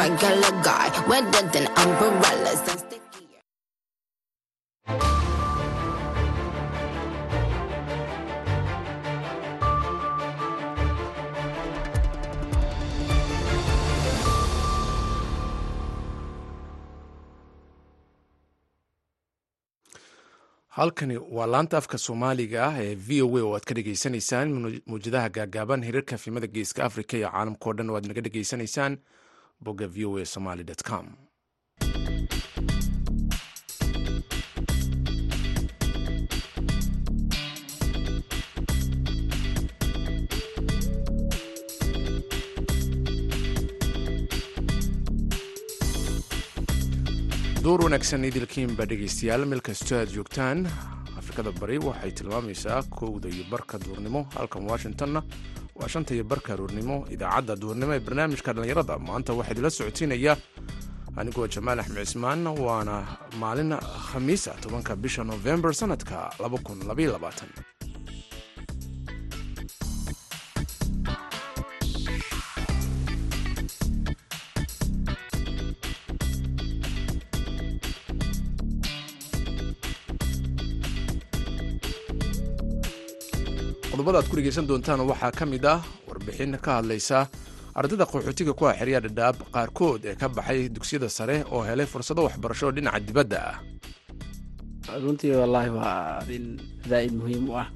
regular guy. Wetter than umbrellas halkani waa laanta afka soomaaliga ah ee v o a oo aad ka dhegeysanaysaan mawjadaha gaagaaban hirarka filimada geeska africa iyo caalamkao dhan oo aad naga dhegeysanaysaan bogga v o a somaly com. Duur wanaagsan idilkiinba dhegeystayaal meel kastoo aad joogtaan afrikada bari waxay tilmaamaysaa kowda iyo barka duurnimo halkan washingtonna waa shanta iyo barka aroornimo idaacadda duurnimo ee barnaamijka dhallinyarada. Maanta waxaa idila socotiinaya anigoo jamaal axmed cismaan waana maalin khamiisa tobanka bisha novembar sanadka qodobada aad ku dhegeysan doontaan waxaa ka mid ah warbixin ka hadlaysa ardayda qaxootiga ku ah xeryaa dhadhaab qaarkood ee ka baxay dugsiyada sare oo helay fursado waxbarasho dhinaca dibadda ah. Runtii wallaahi waa arrin zaa'id muhiim u ah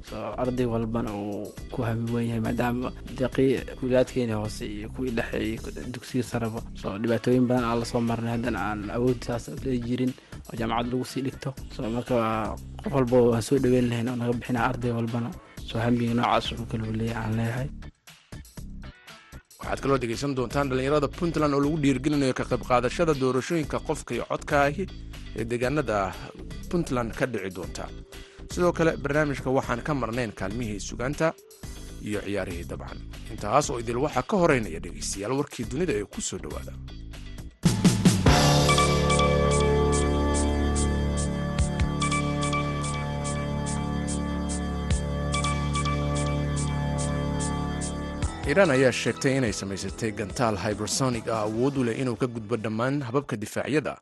arday walbana uu ku hami wen yahay maadaama deqii wilaadkeeni hoose iyo kuwii dhexeeyey dugsiga sareba soo dhibaatooyin badan aan la soo marnay haddana aan awood saas lee jirin oo jaamacad lagu sii dhigto. Soo marka qof walba waan soo dhaweyn lahayn oo naga bixinaa arday walbana soo hambiga noocaas uu kala leeyahay aan leeyahay. Waxaad kaloo dhegeysan doontaan dhallinyarada puntland oo lagu dhiirgelinayo ka qayb qaadashada doorashooyinka qofka iyo codkaahi ee deegaanada puntland ka dhici doonta. Sidoo kale barnaamijka waxaan ka marnayn kaalmihii sugaanta iyo ciyaarihii dabcan. Intaas oo idil waxaa ka horeynaya dhegeystayaal warkii dunida ee ku soo dhowaada iiraan ayaa sheegtay inay samaysatay gantaal hybersonic ah awood u leh inuu ka gudbo dhammaan hababka difaacyada.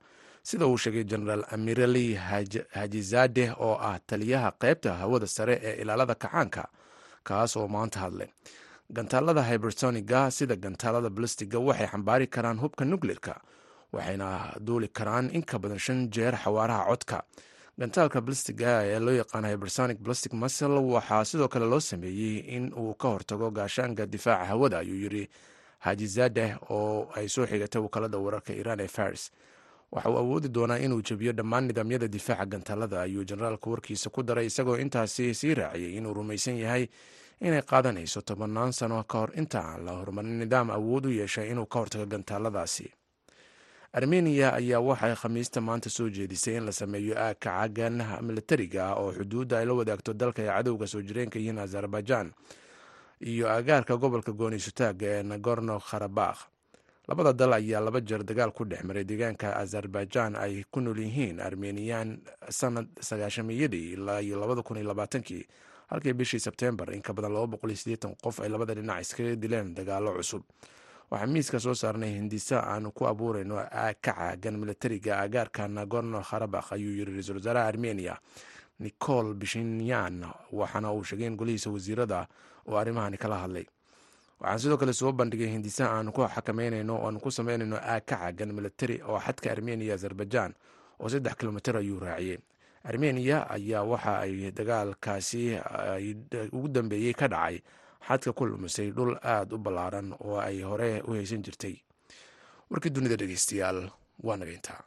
Sida uu sheegay genaraal amirali hajizadeh oo ah taliyaha qaybta hawada sare ee ilaalada kacaanka kaas oo maanta hadlay. Gantaalada hybersoniga sida gantaalada balastiga waxay xambaari karaan hubka nukleerka waxayna duuli karaan in ka badan shan jeer xawaaraha codka gantaalka balastiga ee loo yaqaano hybersonic plastic muscle waxaa sidoo kale loo sameeyey in uu ka hortago gaashaanka difaaca hawada ayuu yiri hajizadeh oo ay soo xigatay wakaalada wararka iiraan ee faris waxa uu awoodi doonaa inuu jebiyo dhammaan nidaamyada difaaca gantaalada ayuu generaalka warkiisa ku daray isagoo intaasi sii raaciyey inuu rumaysan yahay inay qaadanayso tobannaan sano ka hor inta aan la horumarin nidaam awood u yeeshay inuu ka hortago gantaaladaasi armeniya ayaa waxay khamiista maanta soo jeedisay in la sameeyo aagka cagan milatariga ah oo xuduudda ay la wadaagto dalka ay cadowga soo jireenka yihiin azerbaijan iyo agaarka gobolka goonisutaaga ee nagorno kharabakh labada dal ayaa laba jeer dagaal ku dhex maray deegaanka azerbaijan ay ku nool yihiin armeniyan sanad sagaashamiyadii ilaa iyo labada kun iyo labaatankii halkii bishii sebtembar in ka badan laba boqol iyo siddeetan qof ay labada dhinac iskaga dileen dagaalo cusub waxaa miiska soo saarnay hindisa aanu ku abuurayno ka caagan milatariga agaarka nagorno kharabakh ayuu yiri ra'iisul wasaaraha armeniya nicol bishinyan waxaana uu sheegay in golihiisa wasiirada oo arrimahani kala hadlay. Waxaan sidoo kale soo bandhigay hindisa aanu ku xakameynayno oaanu ku sameynayno aag ka caagan milatari oo xadka armeniya azerbaijan oo saddex kilomitr ayuu raaciyey armeniya ayaa waxa ay dagaalkaasi ugu dambeeyey ka dhacay xadka ku lumisay dhul aada u ballaaran oo ay hore u haysan jirtay. Warkii dunida dhegeystayaal waa naga intaa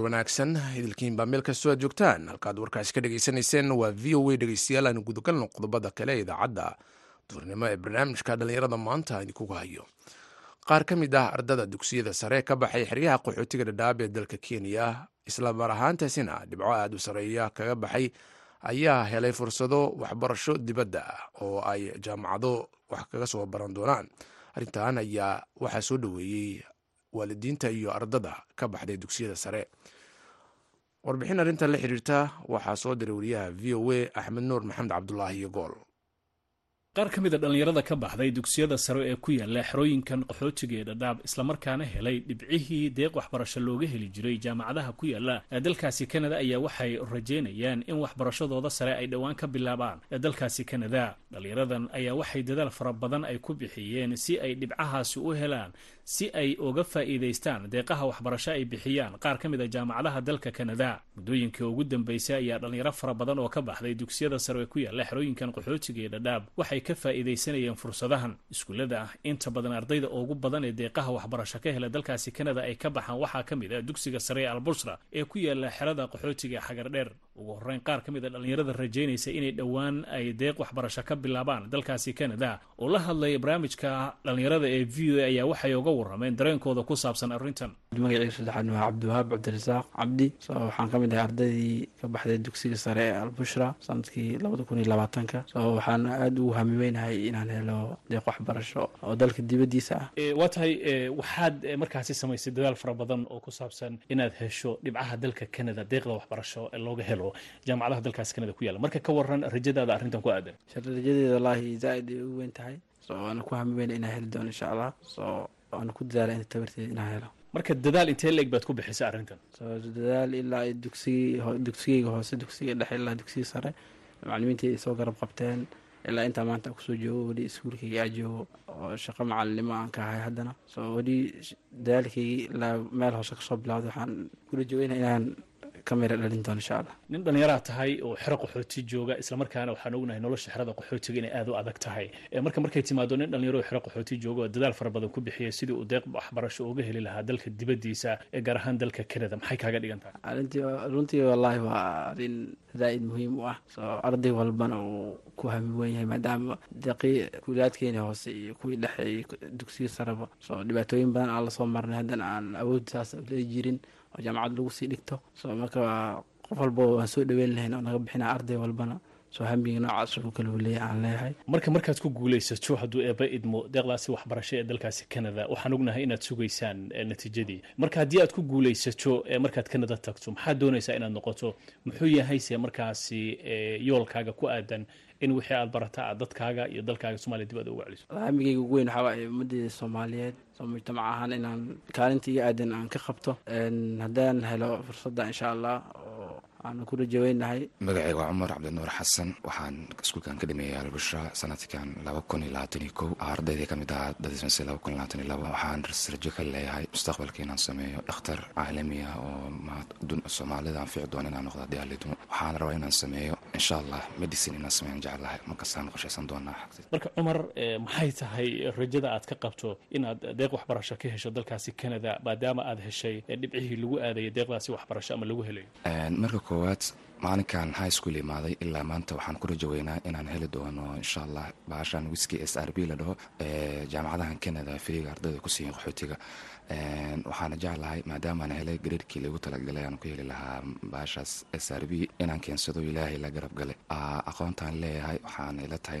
duur wanaagsan. Idilkiinbaa meel kastoo aad joogtaan. Halkaad warkaasi ka dhegeysanayseen waa v o a dhegeystayaal aanu gudagalno qodobada kale idaacadda. Duurnimo ee barnaamijka dhallinyarada maanta idinkugu hayo. Qaar ka mid ah ardada dugsiyada sare ka baxay xeryaha qaxootiga dhadhaab ee dalka kenya isla mar ahaantaasina dhibco aada u sareeya kaga baxay ayaa helay fursado waxbarasho dibadda oo ay jaamacado wax kaga soo baran doonaan. Arrintan ayaa waxaa soo dhoweeyey waalidiinta iyo ardada ka baxday dugsiyada sare. Warbixin arrintan la xiriirta waxaa soo diray wariyaha v o a axmed nuur maxamed cabdulaahi iyo gool. Qaar ka mid a dhallinyarada ka baxday dugsiyada sare ee ku yaalla xerooyinkan qaxootiga ee dhadhaab islamarkaana helay dhibcihii deeq waxbarasho looga heli jiray jaamacadaha ku yaalla ee dalkaasi kanada ayaa waxay rajeynayaan in waxbarashadooda sare ay dhowaan ka bilaabaan. Ee dalkaasi kanada dhallinyaradan ayaa waxay dadaal fara badan ay ku bixiyeen si ay dhibcahaasi u helaan si ay uga faa'iidaystaan deeqaha waxbarasho ay bixiyaan. Qaar ka mid a jaamacadaha dalka kanada muddooyinkii ugu dambeysay ayaa dhallinyaro fara badan oo ka baxday dugsiyada sare ee ku yaalla xerooyinkan qaxootiga ee dhadhaab. Waxay ka faa'iidaysanayeen fursadahan iskuullada ah inta badan ardayda ugu badan ee deeqaha waxbarasho ka hela dalkaasi kanada ay ka baxaan. Waxaa ka mid ah dugsiga sare ee albusra ee ku yaalla xerada qaxootiga ee xagardheer ugu horreyn qaar ka mid a dhallinyarada rajaynaysa inay dhowaan ay deeq waxbarasho ka bilaabaan. Dalkaasi kanada oo la hadlaya barnaamijka dhallinyarada ee v o a ayaa waxay uga warrameen dareenkooda ku saabsan arrintan. Magacayga saddexaad waa cabdiwahaab cabdirasaaq cabdi so waxaan ka mid ahay ardaydii ka baxday dugsiga sare ee albushra sannadkii labada kun iyo labaatanka. So waxaan aada ugu hamiweynahay inaan helo deeq waxbarasho oo dalka dibaddiisa ah. Waa tahay waxaad markaasi samaysay dadaal fara badan oo ku saabsan inaad hesho dhibcaha dalka canada deeqda waxbarasho ee looga helo jaamacadaha dalkaasi canada ku yaalla marka ka waran rajadaada arrintan ku aadan. Rajadeeda wallaahi zaa-id ay ugu weyn tahay. So waana ku hamiweyna inaan heli doono insha allah so waana ku dadaala inta tabarteeda inaan helo. Marka dadaal intee leeg baad ku bixisay arrintan? Dadaal ilaa dugsigi dugsigeyga hoose dugsiga dhexe ilaa dugsiga sare. Macalimiintii soo garab qabteen. Ilaa intaa maanta ku soo joogo weli iskuulkayga joogo. Oo shaqo macalinimo aan ka ahay haddana. So weli dadaalkaygii ilaa meel hoose ka soo bilawda waxaan kula joogeyna inaan kamira dhalin doono insha allah. Nin dhallinyaraa tahay oo xero qaxooti jooga islamarkaana waxaan ognahay nolosha xerada qaxootiga inay aada u adag tahay. Marka markay timaado nin dhallinyaro xero qaxooti jooga oo dadaal fara badan ku bixiya sidii uu deeq waxbarasho uga heli lahaa dalka dibaddiisa ee gaar ahaan dalka canada. Maxay kaaga dhigan tahay? Runtii wallaahi waa arrin zaa-id muhiim u ah. So arday walbana uu ku hami wen yahay maadaama deeqii kuulaadkeena hoose iyo kuwii dhexe iyo dugsiga sareba so dhibaatooyin badan aan la soo marnay haddana aan awood saas lee jirin oo jaamacad lagu sii dhigto. So marka qof walba waan soo dhaweyn lahayn oo naga bixina arday walbana soo hamiga noocaas uu kala waleeya aan leeyahay. Marka markaad ku guulaysato hadduu eeba idmo deeqdaasi waxbarasho ee dalkaasi canada waxaan ognahay inaad sugaysaan natiijadii. Marka haddii aad ku guulaysato markaad canada tagto maxaad doonaysaa inaad noqoto? Muxuu yahayse markaasi yoolkaaga ku aadan in wixii aad barata aad dadkaaga iyo dalkaaga somaaliya dib aad uga celiso hamigayga ugu weyn waxaa waaye ummaddeeda soomaaliyeed soo mujtamac ahaan inaan kaalinta iyo aadan aan ka qabto haddaan helo fursadda insha allah oo aan ku rajaweynahay. Magacayga waa cumar cabdinuur xasan waxaan iskuulkan ka dhameeyay albusra sanadkan laba kun iyo labaatan iyo kow ardaydii ka mid ahaa dadismase laba kun labaatan iyo laba waxaan rajo ka leeyahay mustaqbalka inaan sameeyo dhakhtar caalami ah oo soomaalida anfici doona inaan noqdo haddii alidmo waxaan rabaa inaan sameeyo insha allah medicine inaan sameeyan jeclahay markastaan qorshaysan doonaa marka cumar maxay tahay rajada aad ka qabto inaad deeq waxbarasho ka hesho dalkaasi canada maadaama aad heshay dhibcihii lagu aadaya deeqdaasi waxbarasho ama lagu helayo? Marka koowaad maalinkan high school imaaday. Ilaa maanta waxaan ku rajaweynaa inaan heli doono insha allah baashan wiski s r b la dhaho jaamacadahan canada firiga ardayda kusiiyan qaxootiga. Waxaana jeclahay maadaamaan helay gareerkii lagu talagalay aan ku heli lahaa baashaas s r b inaan keensado ilaahay la garab galay. Aqoontaan leeyahay waxaan ila tahay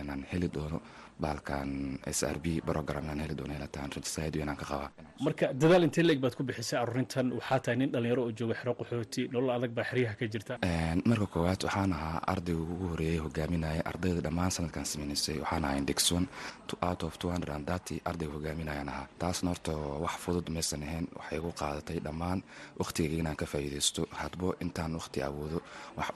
inaan heli doono baalkan s r b program inaan heli doono ila tahay rajasaid inaan ka qabaa marka dadaal intee leeg baad ku bixisay arurintan waxaa tahay nin dhalinyaro oo jooga xero qaxooti. Nolol adag baa xeryaha ka jirta. Marka koowaad waxaan ahaa ardayga ugu horeeyey hogaaminaya ardayda dhammaan sanadkan sameynaysay waxaan ahaa indegson out of ardayga hogaaminayaan ahaa. Taasna horta wax fudud maysan ahayn waxay igu qaadatay dhammaan wakhtigayga inaan ka faa'iidaysto. Hadbo intaan wakhti awoodo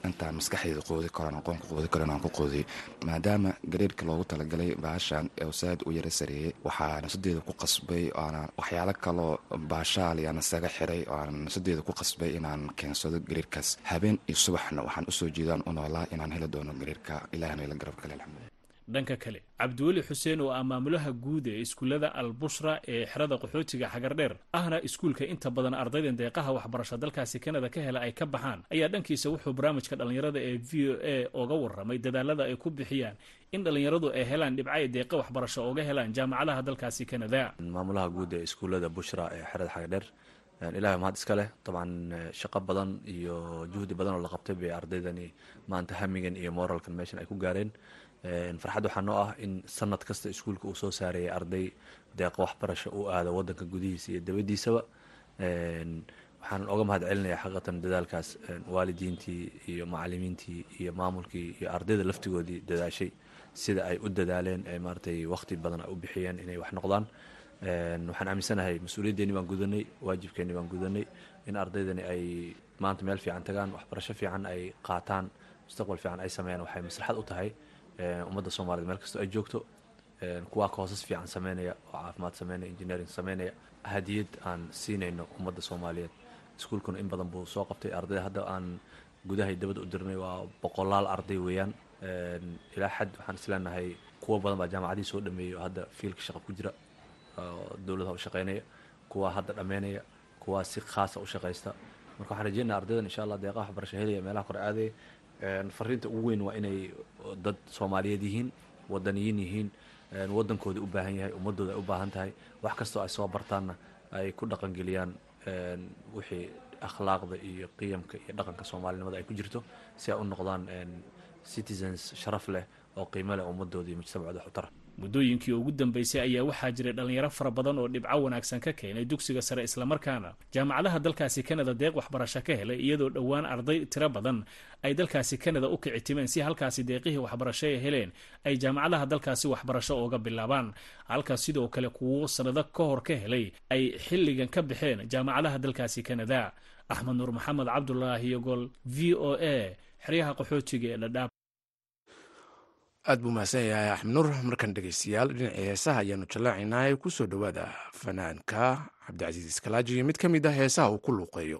intaan maskaxdayda qoodi karo aqoonka qoodi karo inaan ku qoodiyo maadaama gareerka loogu talagalay baashan oo saad u yara sareeyey waxaa nafsadeeda ku qasbay oana waxyaalo kaloo baashaal yaan isaga xiray oo aan nafsadeeda ku qasbay inaan keensado gareerkaas habeen iyo subaxna waxaan u soo jeedaan u noolaa inaan heli doono gareerka ilahna ila garab kale alxamdulilah dhanka kale. Cabdiweli xuseen oo ah maamulaha guud ee iskuullada albushra ee xerada qaxootiga xagardheer ahna iskuulka inta badan ardaydan deeqaha waxbarasho dalkaasi kanada ka hela ay ka baxaan ayaa dhankiisa wuxuu barnaamijka dhallinyarada ee v o a oga warramay dadaalada ay ku bixiyaan in dhallinyaradu ay helaan dhibca ay deeqa waxbarasho oga helaan jaamacadaha dalkaasi kanada maamulaha guud ee iskuullada bushra ee xerada xagardheer ilahay mahad iska leh. Dabcan shaqo badan iyo juhdi badan oo la qabtay bay ardaydani maanta hamigan iyo moralkan meeshan ay ku gaareen farxad waxaa noo ah in sanad kasta iskuulka uu soo saarayay arday deeqo waxbarasho u aada wadanka gudihiisa iyo dabadiisaba waxaan oga mahad celinaya xaqiiqatan dadaalkaas waalidiintii iyo macalimiintii iyo maamulkii iyo ardayda laftigoodii dadaashay sida ay u dadaaleen ee maaratay waqti badan ay u bixiyeen inay wax noqdaan. Waxaan aaminsanahay mas'uuliyaddeeni baan gudanay waajibkeeni baan gudanay in ardaydani ay maanta meel fiican tagaan waxbarasho fiican ay qaataan mustaqbal fiican ay sameeyaan waxay maslaxad u tahay ummadda soomaaliyed meel kastoo ay joogto kuwaa koosas fiican sameynaya oo caafimaad sameynaya engineering sameynaya hadiyad aan siinayno ummadda soomaaliyeed. Iskuulkuna in badan buu soo qabtay. Ardayda hadda aan gudahay dabada u waa boqolaal arday weeyaan. Ilaa xad waxaan isleenahay kuwa badan baa jaamacadihii soo dhameeyey oo hadda fiilka shaqa ku jira dowladaha u shaqeynaya kuwa hadda dhammeynaya kuwa si khaasa u shaqaysta marka waxaan rajeynaya ardaydan insha allah deeqaha waxbarasho helaya meelaha kore aadaya fariinta ugu weyn waa inay dad soomaaliyeed yihiin wadaniyiin yihiin waddankooda u baahan yahay ummadooda ay u baahan tahay. Wax kastoo ay soo bartaanna ay ku dhaqangeliyaan wixii akhlaaqda iyo qiyamka iyo dhaqanka soomaalinimada ay ku jirto si ay u noqdaan citizens sharaf leh oo qiimo leh ummadooda iyo mujtamacooda xutara muddooyinkii ugu dambeysay ayaa waxaa jiray dhallinyaro fara badan oo dhibco wanaagsan ka keenay dugsiga sare islamarkaana jaamacadaha dalkaasi kanada deeq waxbarasho ka helay iyadoo dhowaan arday tiro badan ay dalkaasi kanada u kici timeen si halkaasi deeqihii waxbarasho ay heleen ay jaamacadaha dalkaasi waxbarasho ooga bilaabaan. Halka sidoo kale kuwo sanado ka hor ka helay ay xilligan ka baxeen jaamacadaha dalkaasi kanada. Axmed nuur maxamed cabdulaahi yogol v o a xeryaha qaxootiga ee dhadhaab aad buu mahadsan yahay axmed nuur. Markan dhegeystayaal dhinacii heesaha ayaanu jallaacaynaa ku soo dhowaada fanaanka cabdicasiis iskalaaji mid ka mid ah heesaha uu ku luuqeeyo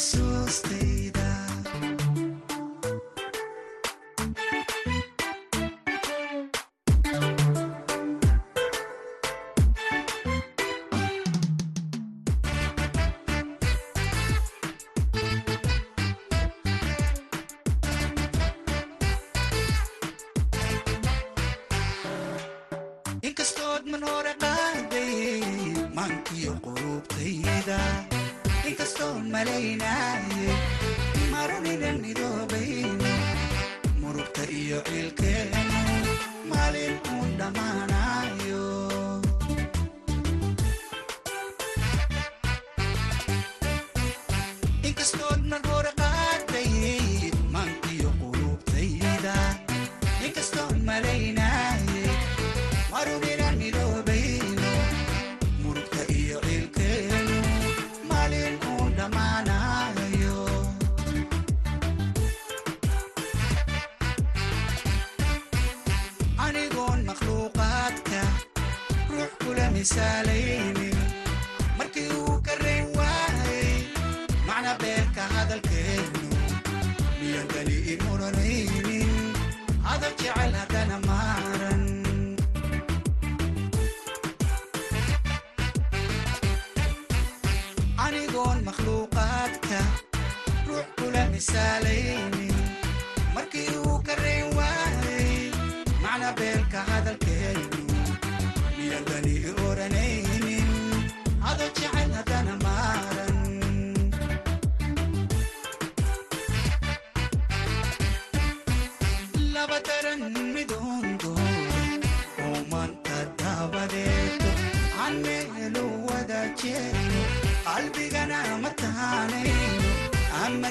dhammaanayo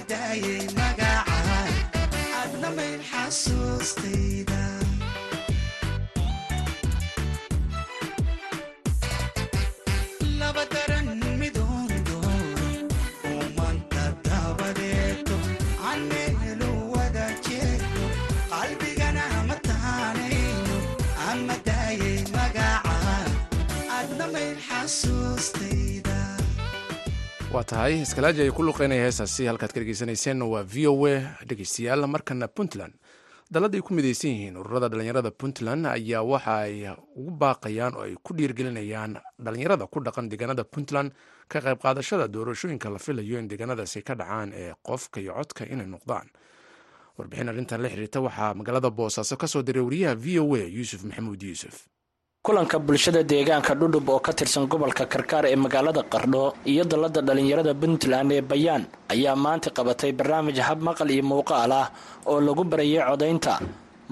daayay magacaan adna mayl xasuustayda waa tahay. Iskalaaji ay ku luqeynaya heestaasi halkaad ka dhegeysanayseen waa v o a dhegeystayaal markana puntland. Dalada ay ku midaysan yihiin ururada dhalinyarada puntland ayaa waxa ay ugu baaqayaan oo ay ku dhiirgelinayaan dhalinyarada ku dhaqan deegaanada puntland ka qayb qaadashada doorashooyinka la filayo in deegaanadaasi ka dhacaan ee qofka iyo codka inay noqdaan. Warbixin arrintan la xiriirta waxaa magaalada boosaaso ka soo diray wariyaha v o a yuusuf maxamuud yuusuf kulanka bulshada deegaanka dhudhub oo ka tirsan gobolka karkaar ee magaalada qardho iyo dallada dhallinyarada puntland ee bayaan ayaa maanta qabatay barnaamij hab maqal iyo muuqaal ah oo lagu barayay codaynta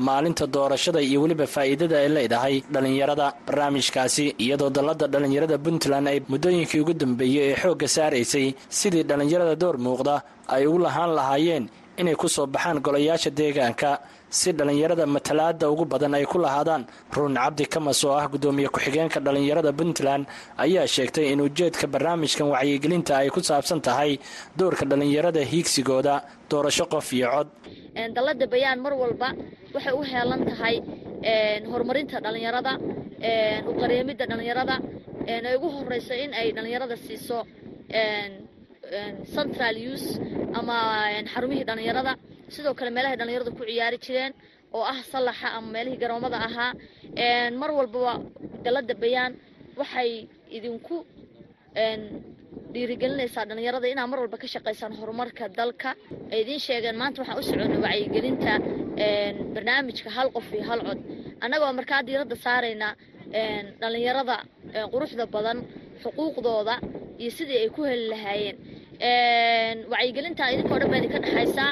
maalinta doorashada iyo weliba faa'iidada ay leedahay dhallinyarada. Barnaamijkaasi iyadoo dallada dhallinyarada puntland ay muddooyinkii ugu dambeeyey ee xoogga saaraysay sidii dhallinyarada door muuqda ay ugu lahaan lahaayeen inay ku soo baxaan golayaasha deegaanka si dhallinyarada matalaada ugu badan ay ku lahaadaan. Ruun cabdi kamas oo ah guddoomiye ku-xigeenka dhallinyarada puntland ayaa sheegtay in ujeedka barnaamijkan wacyigelinta ay ku saabsan tahay doorka dhallinyarada hiigsigooda doorasho qof iyo cod. Dallada bayaan mar walba waxay u heelan tahay horumarinta dhallinyarada uqareemidda dhallinyarada ay ugu horeyso in ay dhallinyarada siiso central use ama xarumihii dhallinyarada sidoo kale meelahay dhallinyaradu ku ciyaari jireen oo ah sallaxa ama meelihii garoomada ahaa mar walbaba dallada bayaan waxay idinku dhiirigelinaysaa dhallinyarada inaad mar walba ka shaqaysaan horumarka dalka. Ay idiin sheegeen maanta waxaan u soconay wacyigelinta barnaamijka hal qof iyo hal cod. Annagoo markaa diiradda saaraynaa dhallinyarada quruxda badan xuquuqdooda iyo sidii ay ku heli lahaayeen. Wacyigelinta idinkao dhan baa idinka dhexaysaa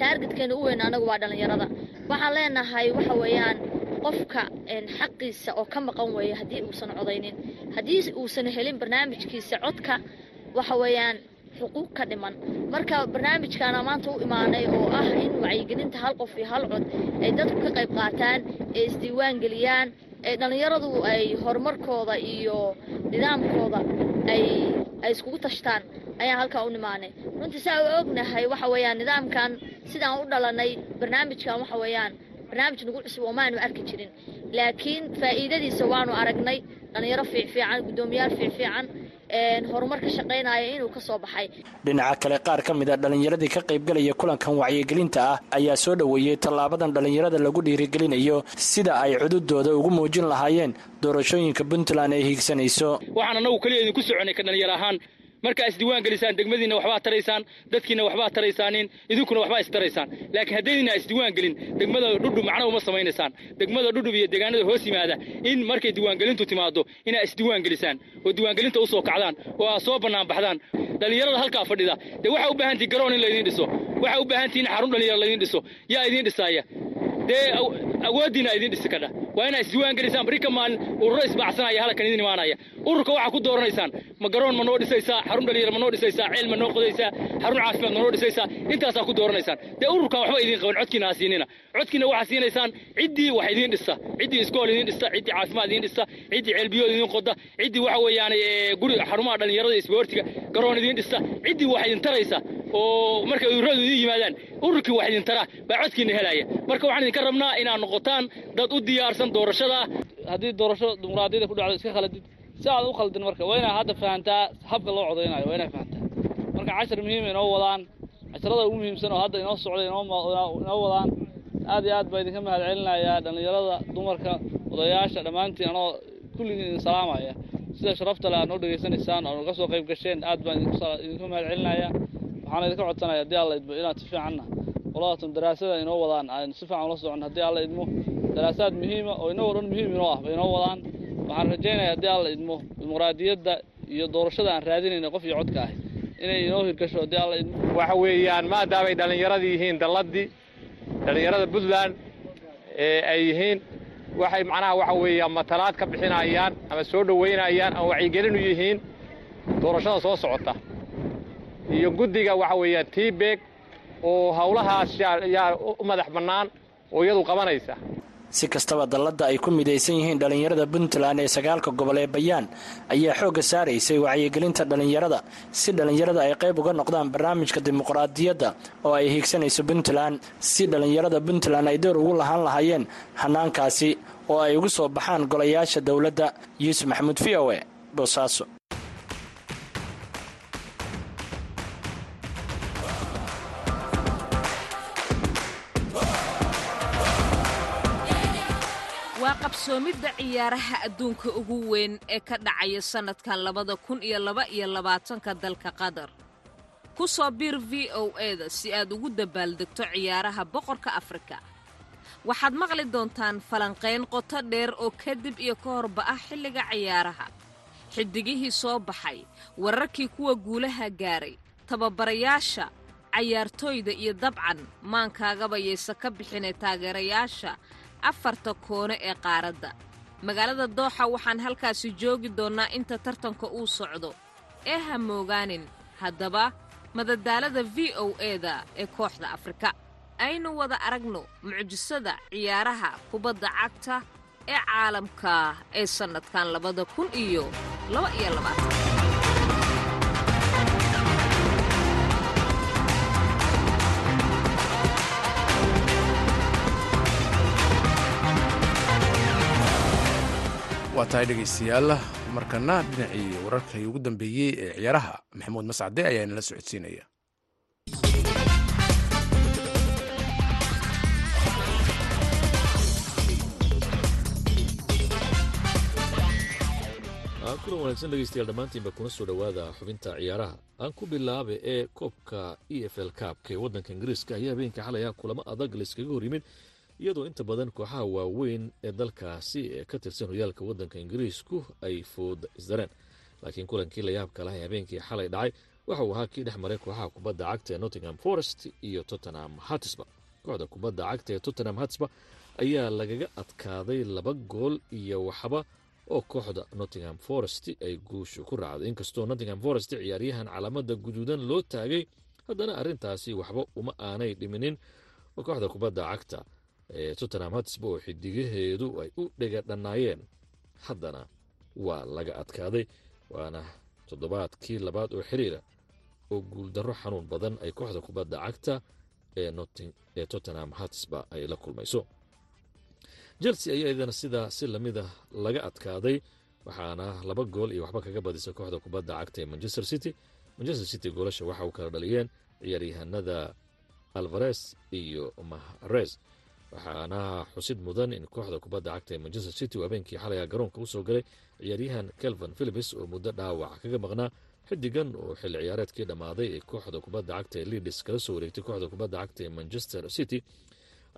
taargetkeena u weyn anagu waa dhallinyarada. Waxaan leenahay waxa weeyaan qofka xaqiisa oo ka maqan weeye haddii uusan codaynin haddii uusan helin barnaamijkiisa codka waxa weeyaan xuquuq ka dhiman. Marka barnaamijkaana maanta u imaanay oo ah in wacyigelinta hal qof iyo hal cod ay dadku ka qayb qaataan ee isdiiwaan geliyaan ee dhallinyaradu ay horumarkooda iyo nidaamkooda ay ay iskugu tashtaan ayaan halkaa u nimaanay runtii saa u ognahay waxa weeyaan nidaamkan sidaan u dhalanay barnaamijkan waxa weeyaan barnaamij nagu cusub oo maanu arki jirin. Laakiin faa'iidadiisa waanu aragnay dhallinyaro fiicfiican guddoomiyaal fiicfiican horumar ka shaqaynaya inuu ka soo baxay. Dhinaca kale qaar ka mid a dhallinyaradii ka qaybgalaya kulankan wacyigelinta ah ayaa soo dhoweeyey tallaabadan dhallinyarada lagu dhiirigelinayo sida ay cududooda ugu muujin lahaayeen doorashooyinka puntland ay hiigsanayso. Waxaan annagu keliya idinku soconay ka dhallinyar ahaan markaa isdiiwaan gelisaan degmadiinna waxbaa taraysaan dadkiina waxbaa taraysaanin idinkuna waxbaa istaraysaan laakiin haddaydina isdiiwaan gelin degmada dhudhub macna uma samaynaysaan degmada dhudhub iyo deegaanada hoos yimaada in markay diiwaangelintu timaado inaa isdiiwaan gelisaan oo diiwaangelinta u soo kacdaan oo aad soo bannaan baxdaan. Dhallinyarada halkaa fadhida dee waxaa u baahantihin garoon in laydiin dhiso waxaa u baahantihin in xarun dhallinyara laydiin dhiso yaa idiin dhisaaya dee awooddiina idiin dhisi kadha. Waa inaa isdiiwaan gelisaan bari maalin ururo isbaacsanaya halkan idin imaanaya. Ururka waxaa ku dooranaysaan ma garoon ma noo dhisaysaa xarun dhalinyar ma noo dhisaysaa ceel ma noo qodaysaa xarun caafimaad ma noo dhisaysaa intaasaa ku dooranaysaan dee ururkan waxba idiin qaban codkiina ha siinina. Codkiina waxaa siinaysaan ciddii wax idiin dhista. Ciddii iskool idiin dhista ciddii caafimaad idiin dhista ciddii ceelbiyood idiin qoda ciddii waxa weeyaan guri xarumaha dhallinyarada isboortiga garoon idiin dhista. Ciddii wax idin taraysa oo markay ururadu idiin yimaadaan ururkii wax idin tara baa codkiina helaya. Marka waxaan idinka rabnaa inaad noqotaan dad u diyaarsan doorashada. Haddii doorasho dimuqraadiyada ku dhacdo iska khaladid si aad u khaldin marka waa inaad hadda fahantaa habka loo codaynayo waa inaad fahantaa. Marka cashar muhiima inoo wadaan casharada ugu muhiimsan oo hadda inoo socday inoo wadaan aad iyo aad baa idinka mahad celinayaa dhallinyarada dumarka odayaasha dhammaantiin anoo kulligiin idin salaamaya. Sida sharafta le aad noo dhegaysanaysaan oo naga soo qayb gasheen aad baan idinku mahad waxaana idinka codsanaya haddii alla idmo inaad si fiicanna qoladaatan daraasada inoo wadaan aan si fiican ula socon haddii alla idmo daraasaad muhiima oo inagoo dhan muhiim inoo ah bay inoo wadaan waxaan rajaynaya haddii alla idmo dimuqraadiyadda iyo doorashada aan raadinayna qof iyo codka ah. Inay inoo hirgasho haddii alla idmo. Waxa weeyaan maadaamay dhallinyaradii yihiin dalladii dhallinyarada puntland ee ay yihiin waxay macnaha waxa weeyaan matalaad ka bixinayaan ama soo dhowaynayaan ama wacyigelinu yihiin doorashada soo socota. Iyo guddiga waxa weeyaan tbeg oo howlahaas yaa u madax bannaan oo iyadu qabanaysa si kastaba dalladda ay ku midaysan yihiin dhallinyarada puntland ee sagaalka gobol ee bayaan ayaa xoogga saaraysay wacyigelinta dhallinyarada si dhallinyarada ay qayb uga noqdaan barnaamijka dimuqraadiyadda oo ay hiigsanayso puntland. Si dhallinyarada puntland ay door ugu lahaan lahaayeen hanaankaasi oo ay ugu soo baxaan golayaasha dowladda yuusuf maxamuud v o e boosaaso qabsoomidda ciyaaraha adduunka ugu weyn ee ka dhacaya sannadkan labada kun iyo laba iyo labaatanka dalka qatar. Ku soo biir v o eda si aad ugu dabaaldegto ciyaaraha boqorka afrika. Waxaad maqli doontaan falanqayn qoto dheer oo kadib iyo ka horba ah xilliga ciyaaraha. Xidigihii soo baxay wararkii kuwa guulaha gaaray tababarayaasha cayaartooyda iyo dabcan maankaagaba yaysa ka bixinay taageerayaasha afarta koone ee qaaradda. Magaalada dooxa waxaan halkaasi joogi doonnaa inta tartanka uu socdo. Ee ha moogaanin haddaba madadaalada v o eda ee kooxda afrika. Aynu wada aragno mucjisada ciyaaraha kubadda cagta ee caalamka ee sannadkan labada kun iyo laba iyo labaatan waa tahay dhegaystayaal markana dhinacii wararkii ugu dambeeyey ee ciyaaraha maxamuud mascade ayaa inala socodsiinaya. Kulan wanaagsan dhegeystayaal dhammaantiinba kuna soo dhowaada xubinta ciyaaraha. Aan ku bilaaba ee koobka e f l kaabka ee waddanka ingiriiska ayaa habeenka xalay ah kulamo adag layskaga hor yimid iyadoo inta badan kooxaha waaweyn ee dalkaasi ee ka tirsan horyaalka waddanka ingiriisku ay fooda isdareen. Laakiin kulankii layaabka laha ee habeenkii xalay dhacay waxa uu ahaa kii dhex maray kooxaha kubadda cagta ee nottingham forest iyo tottenham hatisba kooxda kubadda cagta ee tottenham hatisba ayaa lagaga adkaaday laba gool iyo waxba oo kooxda nottingham forest ay guushu ku raacday. Inkastoo nottingham forest ciyaaryahan calaamada guduudan loo taagay haddana arrintaasi waxba uma aanay dhiminin oo kooxda kubadda cagta tottenham hatisba oo xidigaheedu ay u dhegadhannaayeen haddana waa laga adkaaday waana toddobaadkii labaad oo xiriira oo guuldarro xanuun badan ay kooxda kubadda cagta ee tottenham hatisba ay la kulmayso. Chelsea ayaa idana sidaa si lamida laga adkaaday waxaana laba gool iyo waxba kaga badisay kooxda kubadda cagta ee manchester city. Manchester city goolasha waxa uu kala dhaliyeen ciyaaryahanada alvares iyo mahrez waxaana xusid mudan in kooxda kubadda cagta ee manchester city uu habeenkii xalaya garoonka u soo galay ciyaaryahan kelvin philips oo muddo dhaawac kaga maqnaa xidigan oo xilli ciyaareedkii dhammaaday ee kooxda kubadda cagta ee lidis kala soo wareegtay kooxda kubadda cagta ee manchester city.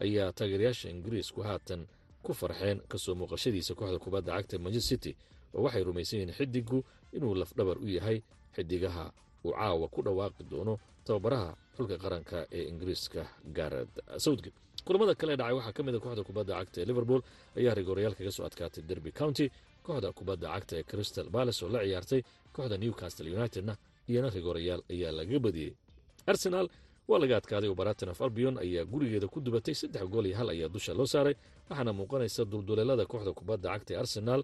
Ayaa taageerayaasha ingiriisku haatan ku farxeen ka soo muuqashadiisa kooxda kubadda cagta ee manchester city oo waxay rumaysan yihiin xidigu inuu lafdhabar u yahay xidigaha uu caawa ku dhawaaqi doono tababaraha xulka qaranka ee ingiriiska gaarad sawdgate kulamada kale dhacay waxaa ka mid a kooxda kubadda cagta ee liverpool ayaa rigoorayaal kaga soo adkaatay derby county. Kooxda kubadda cagta ee crystal balace oo la ciyaartay kooxda newcastle unitedna iyana rigoorayaal ayaa laga badiyey arsenal waa laga adkaaday oo baraton of albion ayaa gurigeeda ku dubatay saddex gool iyo hal ayaa dusha loo saaray waxaana muuqanaysa dulduleelada kooxda kubadda cagta ee arsenaal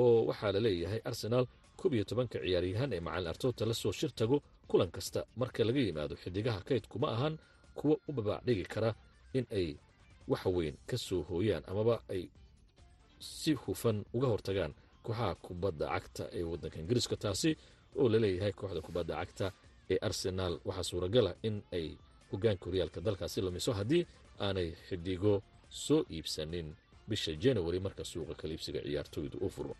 oo waxaa la leeyahay arsenaal koob iyo tobanka ciyaaryahan ee macalin artoota la soo shir tago kulan kasta marka laga yimaado xidigaha kaydkuma ahan kuwa u babaacdhigi kara in ay wax weyn ka soo hooyaan amaba ay si hufan uga hortagaan kooxaha kubadda cagta ee waddanka ingiriiska taasi oo la leeyahay kooxda kubadda cagta ee arsenaal waxaa suuragala in ay hogaanka horyaalka dalkaasi lumiso haddii aanay xidigo soo iibsanin bisha january marka suuqa kaliibsiga ciyaartooydu u furo.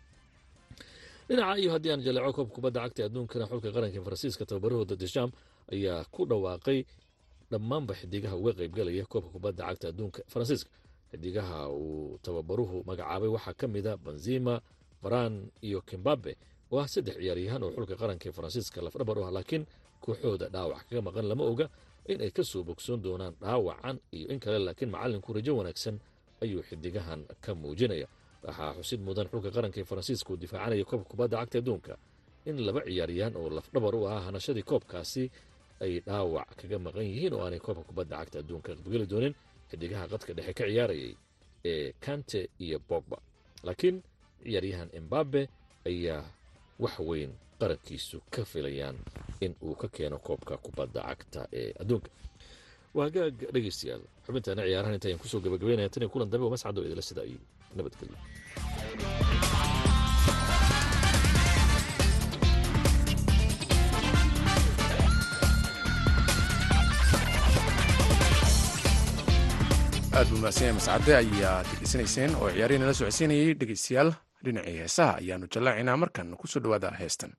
Dhinaca iyo haddii aan jaleeco koobka kubadda cagta adduunkana xulka qaranka faransiiska tababarahooda desham ayaa ku dhawaaqay dhammaanba xidigaha uga qaybgalaya koobka kubadda cagta adduunka faransiiska. Xidigaha uu tababaruhu magacaabay waxaa ka mida benzima varan iyo kimbabe oo ah saddex ciyaaryahaan oo xulka qaranka ee faransiiska lafdhabar u ah laakiin kooxooda dhaawac kaga maqan lama oga in ay ka soo bogsoon doonaan dhaawacan iyo in kale laakiin macallinku rajo wanaagsan ayuu xidigahan ka muujinaya. Waxaa xusid mudan xulka qaranka ee faransiiska uu difaacanaya koobka kubadda cagta adduunka. In laba ciyaaryahaan oo lafdhabar u ahaa hanashadii koobkaasi ay dhaawac kaga maqan yihiin oo aanay koobka kubadda cagta adduunka qaybgeli doonin xidigaha qadka dhexe ka ciyaarayay ee kante iyo bogba laakiin ciyaaryahan embabe ayaa wax weyn qarankiisu ka filayaan in uu ka keeno koobka kubadda cagta ee adduunka. Waa hagaag dhegeystayaal xubintaana ciyaarahan inta ayaan ku soo gabagabeynaya tan iyo kulan dambe oo mascado idila sida iyo nabadgelyo aad buu mahadsan yahay mascade ayaa degeysanayseen oo ciyaarihii nala socodsiinayay dhegeystayaal dhinacii heesaha ayaanu jallaacinaa markan ku soo dhowaada heestan.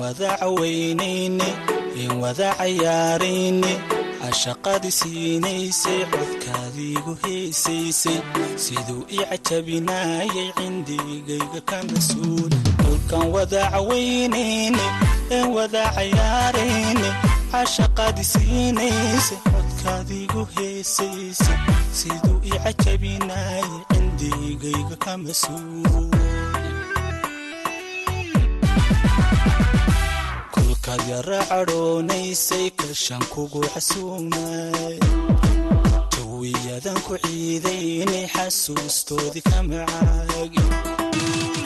Wada cawaynayne in wada cayaarayne cashaqadii siinaysay codkaadiigu heesaysay. Siduu i cajabinaayay cindigayga ka mas'uul kulkan wada cawaynayne in wada cayaarayne cashaqadii siinaysay codkaadiigu heesaysay. Siduu i cajabinaayay cindigayga ka mas'uul kulkaad yara cadhoonaysay kashan kugu xasuumay. Jawiyadan ku ciidaynay xasuustoodii ka macaagi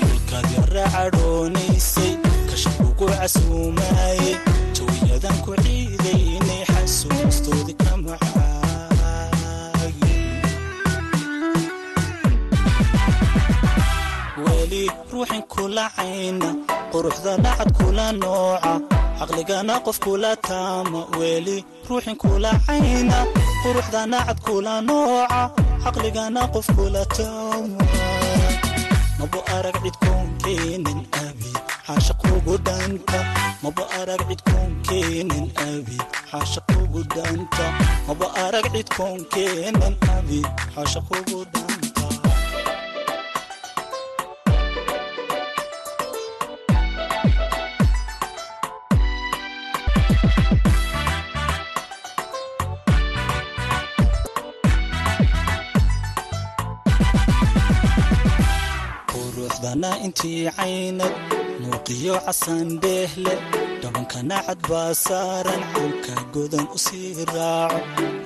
kulkaad yara cadhoonaysay kashan kugu casuumay jawiyadan ku ciidaynay xasuustoodii ka macaagi weli ruuxin kula cayna quruxda nacad kula nooca caqligana qof kula taama weli ruuxin kula cayna quruxda nacad kula nooca caqligana qof kula taama mabo arag cid koonkeenin abi xaashaqugu dhanta mabo arag cid koonkeenin abi xaashaqugu dhanta mabo arag cid koonkeenin abi xaashaqugu dhanta quruxdana intii caynad muuqiyo casan dheehle dhabankana cad baa saaran canka godan u sii raaco.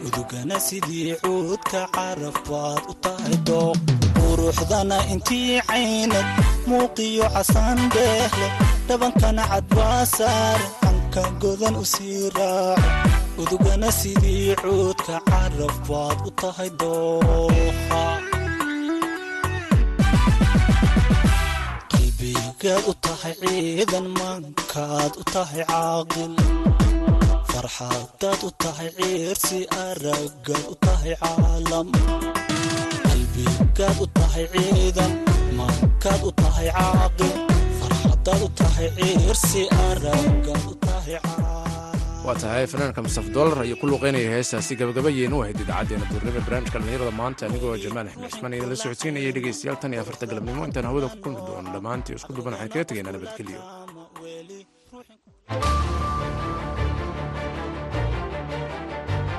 Udugana sidii cuudka caraf baad u tahay dooq. Quruxdana intii caynad muuqiyo casan dheehle dhabankana cad baa saaran canka godan u sii raaco. Udugana sidii cuudka caraf baad u tahay dooqa qalbigaad u tahay ciidan maankaad u tahay caaqil. Farxadaad u tahay ciirsi aragaad u tahay caalam. Qalbigaad u tahay ciidan maankaad u tahay caaqil. Farxadaad u tahay ciirsi aragaad u tahay caalam waa tahay fanaanka mustaf dolar ayuu ku luuqeynaya heestaasi gabagabayeenu ahayd idaacaddeena duurnimo barnaamijka dhallinyarada maanta. Anigoo jamaal axmed. Cismaan idinla socodsiinayay dhegeystayaal tan iyo afarta galabnimo. Intaan hawada ku kulmi doono. Dhammaantii isku duban waxaan kaga tegaynaa nabadgelyo